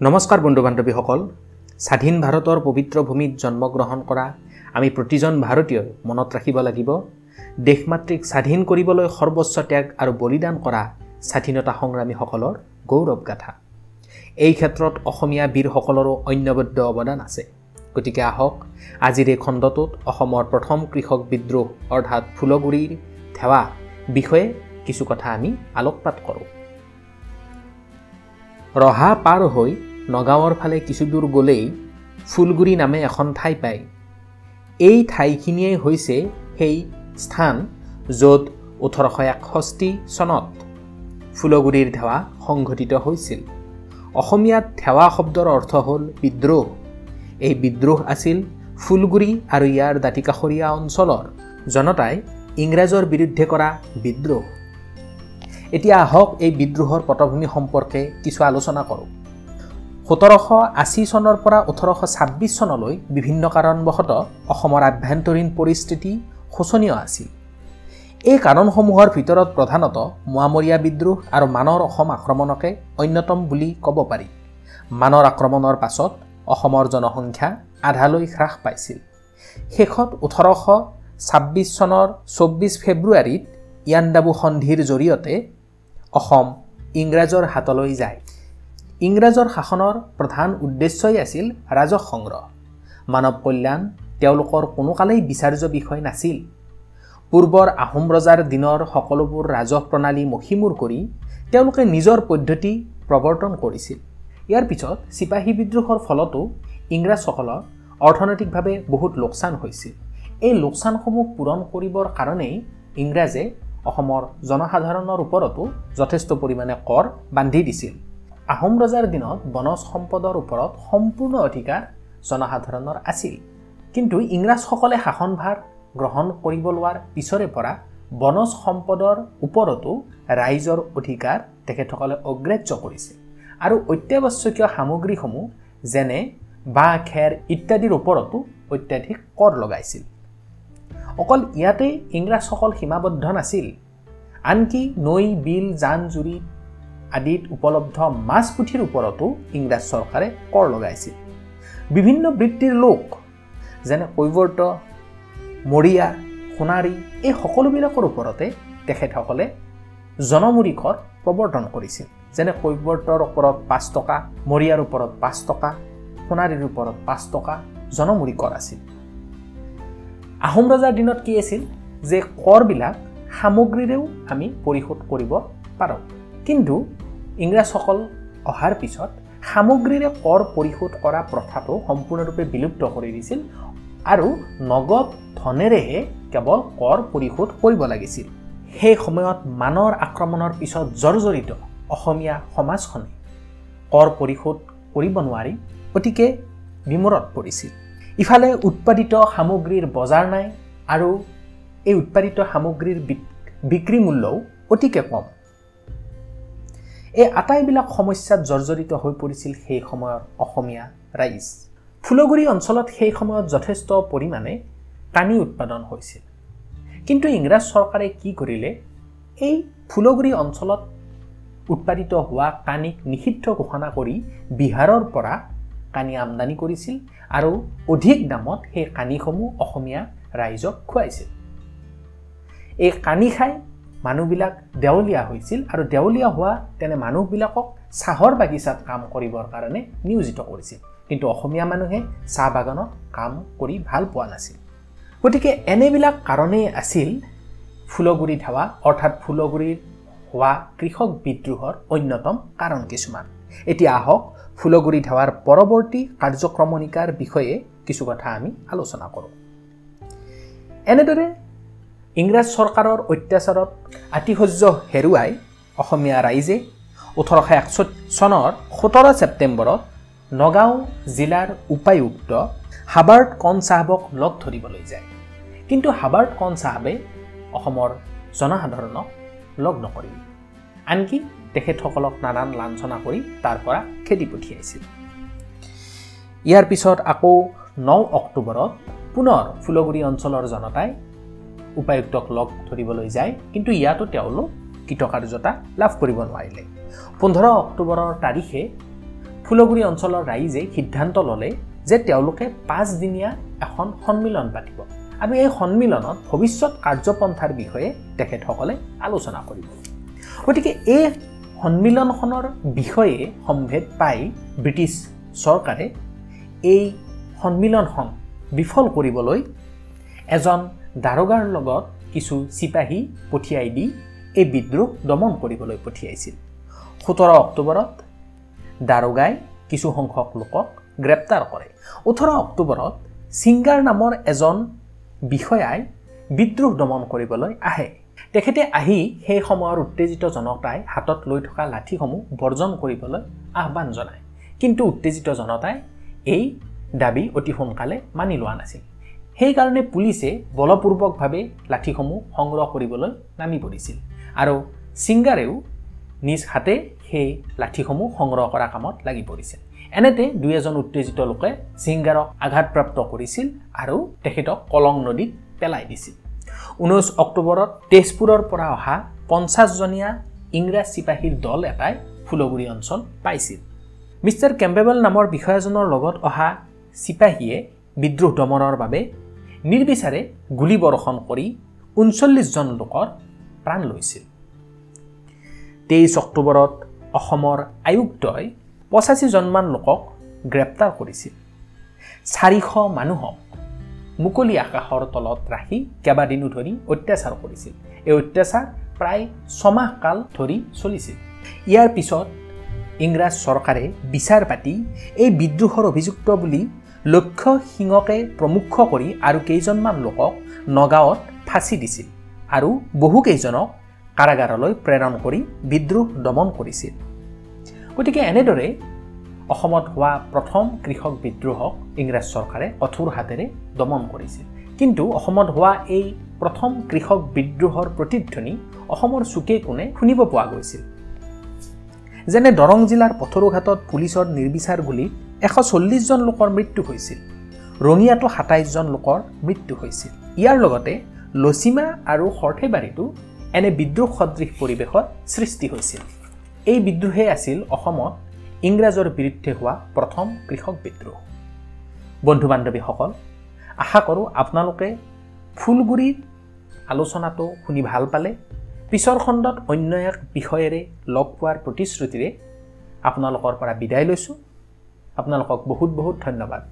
নমস্কাৰ বন্ধু বান্ধৱীসকল। স্বাধীন ভাৰতৰ পবিত্ৰ ভূমিত জন্মগ্ৰহণ কৰা আমি প্ৰতিজন ভাৰতীয়ই মনত ৰাখিব লাগিব দেশ মাতৃক স্বাধীন কৰিবলৈ সৰ্বোচ্চ ত্যাগ আৰু বলিদান কৰা স্বাধীনতা সংগ্ৰামীসকলৰ গৌৰৱ গাথা। এই ক্ষেত্ৰত অসমীয়া বীৰসকলৰো অন্যবদ্য অৱদান আছে। গতিকে আহক আজিৰ এই খণ্ডটোত অসমৰ প্ৰথম কৃষক বিদ্ৰোহ অৰ্থাৎ ফুলগুৰিৰ ধেৱা বিষয়ে কিছু কথা আমি আলোকপাত কৰোঁ। ৰহা পাৰ হৈ নগাঁৱৰ ফালে কিছুদূৰ গ'লেই ফুলগুৰি নামে এখন ঠাই পায়। এই ঠাইখিনিয়েই হৈছে সেই স্থান য'ত ওঠৰশ একষষ্ঠি চনত ফুলগুৰিৰ ধেৱা সংঘটিত হৈছিল। অসমীয়াত ধেৱা শব্দৰ অৰ্থ হ'ল বিদ্ৰোহ। এই বিদ্ৰোহ আছিল ফুলগুৰি আৰু ইয়াৰ দাঁতিকাষৰীয়া অঞ্চলৰ জনতাই ইংৰাজৰ বিৰুদ্ধে কৰা বিদ্ৰোহ। এতিয়া আহক এই বিদ্ৰোহৰ পটভূমি সম্পৰ্কে কিছু আলোচনা কৰোঁ। সোতৰশ আশী চনৰ পৰা ওঠৰশ ছাব্বিছ চনলৈ বিভিন্ন কাৰণবশতঃ অসমৰ আভ্যন্তৰীণ পৰিস্থিতি শোচনীয় আছিল। এই কাৰণসমূহৰ ভিতৰত প্ৰধানত মোৱামৰীয়া বিদ্ৰোহ আৰু মানৰ অসম আক্ৰমণকে অন্যতম বুলি ক'ব পাৰি। মানৰ আক্ৰমণৰ পাছত অসমৰ জনসংখ্যা আধালৈ হ্ৰাস পাইছিল। শেষত ওঠৰশ ছাব্বিছ চনৰ চৌব্বিছ ফেব্ৰুৱাৰীত ইয়াণ্ডাবু সন্ধিৰ জৰিয়তে অসম ইংৰাজৰ হাতলৈ যায়। ইংৰাজৰ শাসনৰ প্ৰধান উদ্দেশ্যই আছিল ৰাজহ সংগ্ৰহ। মানৱ কল্যাণ তেওঁলোকৰ কোনো কালেই বিচাৰ্য বিষয় নাছিল। পূৰ্বৰ আহোম ৰজাৰ দিনৰ সকলোবোৰ ৰাজহ প্ৰণালী মষিমূৰ কৰি তেওঁলোকে নিজৰ পদ্ধতি প্ৰৱৰ্তন কৰিছিল। ইয়াৰ পিছত চিপাহী বিদ্ৰোহৰ ফলতো ইংৰাজসকলৰ অৰ্থনৈতিকভাৱে বহুত লোকচান হৈছিল। এই লোকচানসমূহ পূৰণ কৰিবৰ কাৰণেই ইংৰাজে অসমৰ জনসাধাৰণৰ ওপৰতো যথেষ্ট পৰিমাণে কৰ বান্ধি দিছিল। আহোম ৰজাৰ দিনত বনজ সম্পদৰ ওপৰত সম্পূৰ্ণ অধিকাৰ জনসাধাৰণৰ আছিল। কিন্তু ইংৰাজসকলে শাসনভাৰ গ্ৰহণ কৰিব লোৱাৰ পিছৰে পৰা বনজ সম্পদৰ ওপৰতো ৰাইজৰ অধিকাৰ তেখেতসকলে অগ্ৰাহ্য কৰিছিল আৰু অত্যাৱশ্যকীয় সামগ্ৰীসমূহ যেনে বাঁহ খেৰ ইত্যাদিৰ ওপৰতো অত্যাধিক কৰ লগাইছিল। অকল ইয়াতেই ইংৰাজসকল সীমাবদ্ধ নাছিল। আনকি নৈ বিল জান জুৰি আদিত উপলব্ধ মাছ পুথিৰ ওপৰতো ইংৰাজ চৰকাৰে কৰ লগাইছিল। বিভিন্ন বৃত্তিৰ লোক যেনে কৈৱৰ্ত মৰিয়া সোণাৰী এই সকলোবিলাকৰ ওপৰতে তেখেতসকলে জনমুৰি কৰ প্ৰৱৰ্তন কৰিছিল। যেনে কৈৱৰ্তৰ ওপৰত পাঁচ টকা মৰিয়াৰ ওপৰত পাঁচ টকা সোণাৰীৰ ওপৰত পাঁচ টকা জনমুৰি কৰ আছিল। আহোম ৰজাৰ দিনত কি আছিল? যে কৰবিলাক সামগ্ৰীৰেও আমি পৰিশোধ কৰিব পাৰোঁ। কিন্তু ইংৰাজসকল অহাৰ পিছত সামগ্ৰীৰে কৰ পৰিশোধ কৰা প্ৰথাটো সম্পূৰ্ণৰূপে বিলুপ্ত কৰি দিছিল আৰু নগদ ধনেৰেহে কেৱল কৰ পৰিশোধ কৰিব লাগিছিল। সেই সময়ত মানৰ আক্ৰমণৰ পিছত জৰ্জৰিত অসমীয়া সমাজখনে কৰ পৰিশোধ কৰিব নোৱাৰি গতিকে বিমূৰত পৰিছিল। ইফালে উৎপাদিত সামগ্ৰীৰ বজাৰ নাই আৰু এই উৎপাদিত সামগ্ৰীৰ বিক্ৰী মূল্যও অতিকে কম। এই আটাইবিলাক সমস্যাত জৰ্জৰিত হৈ পৰিছিল সেই সময়ৰ অসমীয়া ৰাইজ। ফুলগুৰি অঞ্চলত সেই সময়ত যথেষ্ট পৰিমাণে কানি উৎপাদন হৈছিল। কিন্তু ইংৰাজ চৰকাৰে কি কৰিলে? এই ফুলগুৰি অঞ্চলত উৎপাদিত হোৱা কানিক নিষিদ্ধ ঘোষণা কৰি বিহাৰৰ পৰা কানি আমদানি কৰিছিল আৰু অধিক দামত সেই কানিসমূহ অসমীয়া ৰাইজক খুৱাইছিল। এই কানি খাই মানুহবিলাক দেৱলীয়া হৈছিল আৰু দেৱলীয়া হোৱা তেনে মানুহবিলাকক চাহৰ বাগিচাত কাম কৰিবৰ কাৰণে নিয়োজিত কৰিছিল। কিন্তু অসমীয়া মানুহে চাহ বাগানত কাম কৰি ভাল পোৱা নাছিল। গতিকে এনেবিলাক কাৰণেই আছিল ফুলগুৰি ধাৱা অৰ্থাৎ ফুলগুৰিৰ হোৱা কৃষক বিদ্ৰোহৰ অন্যতম কাৰণ কিছুমান। এতিয়া আহক ফুলগুৰি ধাৱাৰ পৰৱৰ্তী কাৰ্যক্ৰমণিকাৰ বিষয়ে কিছু কথা আমি আলোচনা কৰোঁ। এনেদৰে ইংৰাজ চৰকাৰৰ অত্যাচাৰত আতিশয্য হেৰুৱাই অসমীয়া ৰাইজে ওঠৰশ একষষ্ঠি চনৰ সোতৰ ছেপ্টেম্বৰত নগাঁও জিলাৰ উপায়ুক্ত হাবাৰ্ট কণ চাহাবক লগ ধৰিবলৈ যায়। কিন্তু হাবাৰ্ট কণ চাহাবে অসমৰ জনসাধাৰণক লগ নকৰিল। আনকি তেখেতসকলক নানান লাঞ্ছনা কৰি তাৰ পৰা খেদি পঠিয়াইছিল। ইয়াৰ পিছত আকৌ ন অক্টোবৰত পুনৰ ফুলগুৰি অঞ্চলৰ জনতাই উপায়ুক্তক লগ ধৰিবলৈ যায় কিন্তু ইয়াতো তেওঁলোক কৃতকাৰ্যতা লাভ কৰিব নোৱাৰিলে। পোন্ধৰ অক্টোবৰৰ তাৰিখে ফুলগুৰি অঞ্চলৰ ৰাইজে সিদ্ধান্ত ল'লে যে তেওঁলোকে পাঁচদিনীয়া এখন সন্মিলন পাতিব। আৰু এই সন্মিলনত ভৱিষ্যত কাৰ্যপন্থাৰ বিষয়ে তেখেতসকলে আলোচনা কৰিব। গতিকে এই সন্মিলনখনৰ বিষয়ে সম্ভেদ পাই ব্ৰিটিছ চৰকাৰে এই সন্মিলনখন বিফল কৰিবলৈ এজন দাৰোগাৰ লগত কিছু চিপাহী পঠিয়াই দি এই বিদ্ৰোহ দমন কৰিবলৈ পঠিয়াইছিল। সোতৰ অক্টোবৰত দাৰোগাই কিছুসংখ্যক লোকক গ্ৰেপ্তাৰ কৰে। ওঠৰ অক্টোবৰত ছিংগাৰ নামৰ এজন বিষয়াই বিদ্ৰোহ দমন কৰিবলৈ আহে। তেখেতে আহি সেই সময়ৰ উত্তেজিত জনতাই হাতত লৈ থকা লাঠিসমূহ বৰ্জন কৰিবলৈ আহ্বান জনায়। কিন্তু উত্তেজিত জনতাই এই দাবী অতি সোনকালে মানি লোৱা নাছিল। সেইকাৰণে পুলিচে বলপূৰ্বকভাৱে লাঠিসমূহ সংগ্ৰহ কৰিবলৈ নামি পৰিছিল। আৰু ছিংগাৰেও নিজ হাতে সেই লাঠিসমূহ সংগ্ৰহ কৰা কামত লাগি পৰিছিল। এনেতে দুই এজন উত্তেজিত লোকে ছিংগাৰক আঘাতপ্ৰাপ্ত কৰিছিল আৰু তেখেতক কলং নদীত পেলাই দিছিল। ঊনৈছ অক্টোবৰত তেজপুৰৰ পৰা অহা পঞ্চাছজনীয়া ইংৰাজ চিপাহীৰ দল এটাই ফুলগুৰি অঞ্চল পাইছিল। মিষ্টাৰ কেম্পেবল নামৰ বিষয়াজনৰ লগত অহা চিপাহীয়ে বিদ্ৰোহ দমনৰ বাবে নিৰ্বিচাৰে গুলী বৰ্ষণ কৰি ঊনচল্লিছজন লোকৰ প্ৰাণ লৈছিল। তেইছ অক্টোবৰত অসমৰ আয়ুক্তই পঁচাশীজনমান লোকক গ্ৰেপ্তাৰ কৰিছিল। চাৰিশ মানুহক মুকলি আকাশৰ তলত ৰাখি কেইবাদিনো ধৰি অত্যাচাৰ কৰিছিল। এই অত্যাচাৰ প্ৰায় ছমাহ কাল ধৰি চলিছিল। ইয়াৰ পিছত ইংৰাজ চৰকাৰে বিচাৰ পাতি এই বিদ্ৰোহৰ অভিযুক্ত বুলি লক্ষ্য সিঙকে প্ৰমুখ কৰি আৰু কেইজনমান লোকক নগাঁৱত ফাঁচি দিছিল আৰু বহুকেইজনক কাৰাগাৰলৈ প্ৰেৰণ কৰি বিদ্ৰোহ দমন কৰিছিল। গতিকে এনেদৰে অসমত হোৱা প্ৰথম কৃষক বিদ্ৰোহক ইংৰাজ চৰকাৰে কঠোৰ হাতেৰে দমন কৰিছিল। কিন্তু অসমত হোৱা এই প্ৰথম কৃষক বিদ্ৰোহৰ প্ৰতিধ্বনি অসমৰ চুকে কোণে শুনিব পোৱা গৈছিল। যেনে দৰং জিলাৰ পথৰুঘাটত পুলিচৰ নিৰ্বিচাৰ গুলীত এশ চল্লিছজন লোকৰ মৃত্যু হৈছিল। ৰঙিয়াতো সাতাইছজন লোকৰ মৃত্যু হৈছিল। ইয়াৰ লগতে লচিমা আৰু সৰ্থেবাৰীতো এনে বিদ্ৰোহ সদৃশ পৰিৱেশৰ সৃষ্টি হৈছিল। এই বিদ্ৰোহেই আছিল অসমত ইংৰাজৰ বিৰুদ্ধে হোৱা প্ৰথম কৃষক বিদ্ৰোহ। বন্ধু বান্ধৱীসকল আশা কৰোঁ আপোনালোকে ফুলগুৰিৰ আলোচনাটো শুনি ভাল পালে। পিছৰ খণ্ডত অন্য এক বিষয়েৰে লগ পোৱাৰ প্ৰতিশ্ৰুতিৰে আপোনালোকৰ পৰা বিদায় লৈছোঁ। আপোনালোকক বহুত বহুত ধন্যবাদ।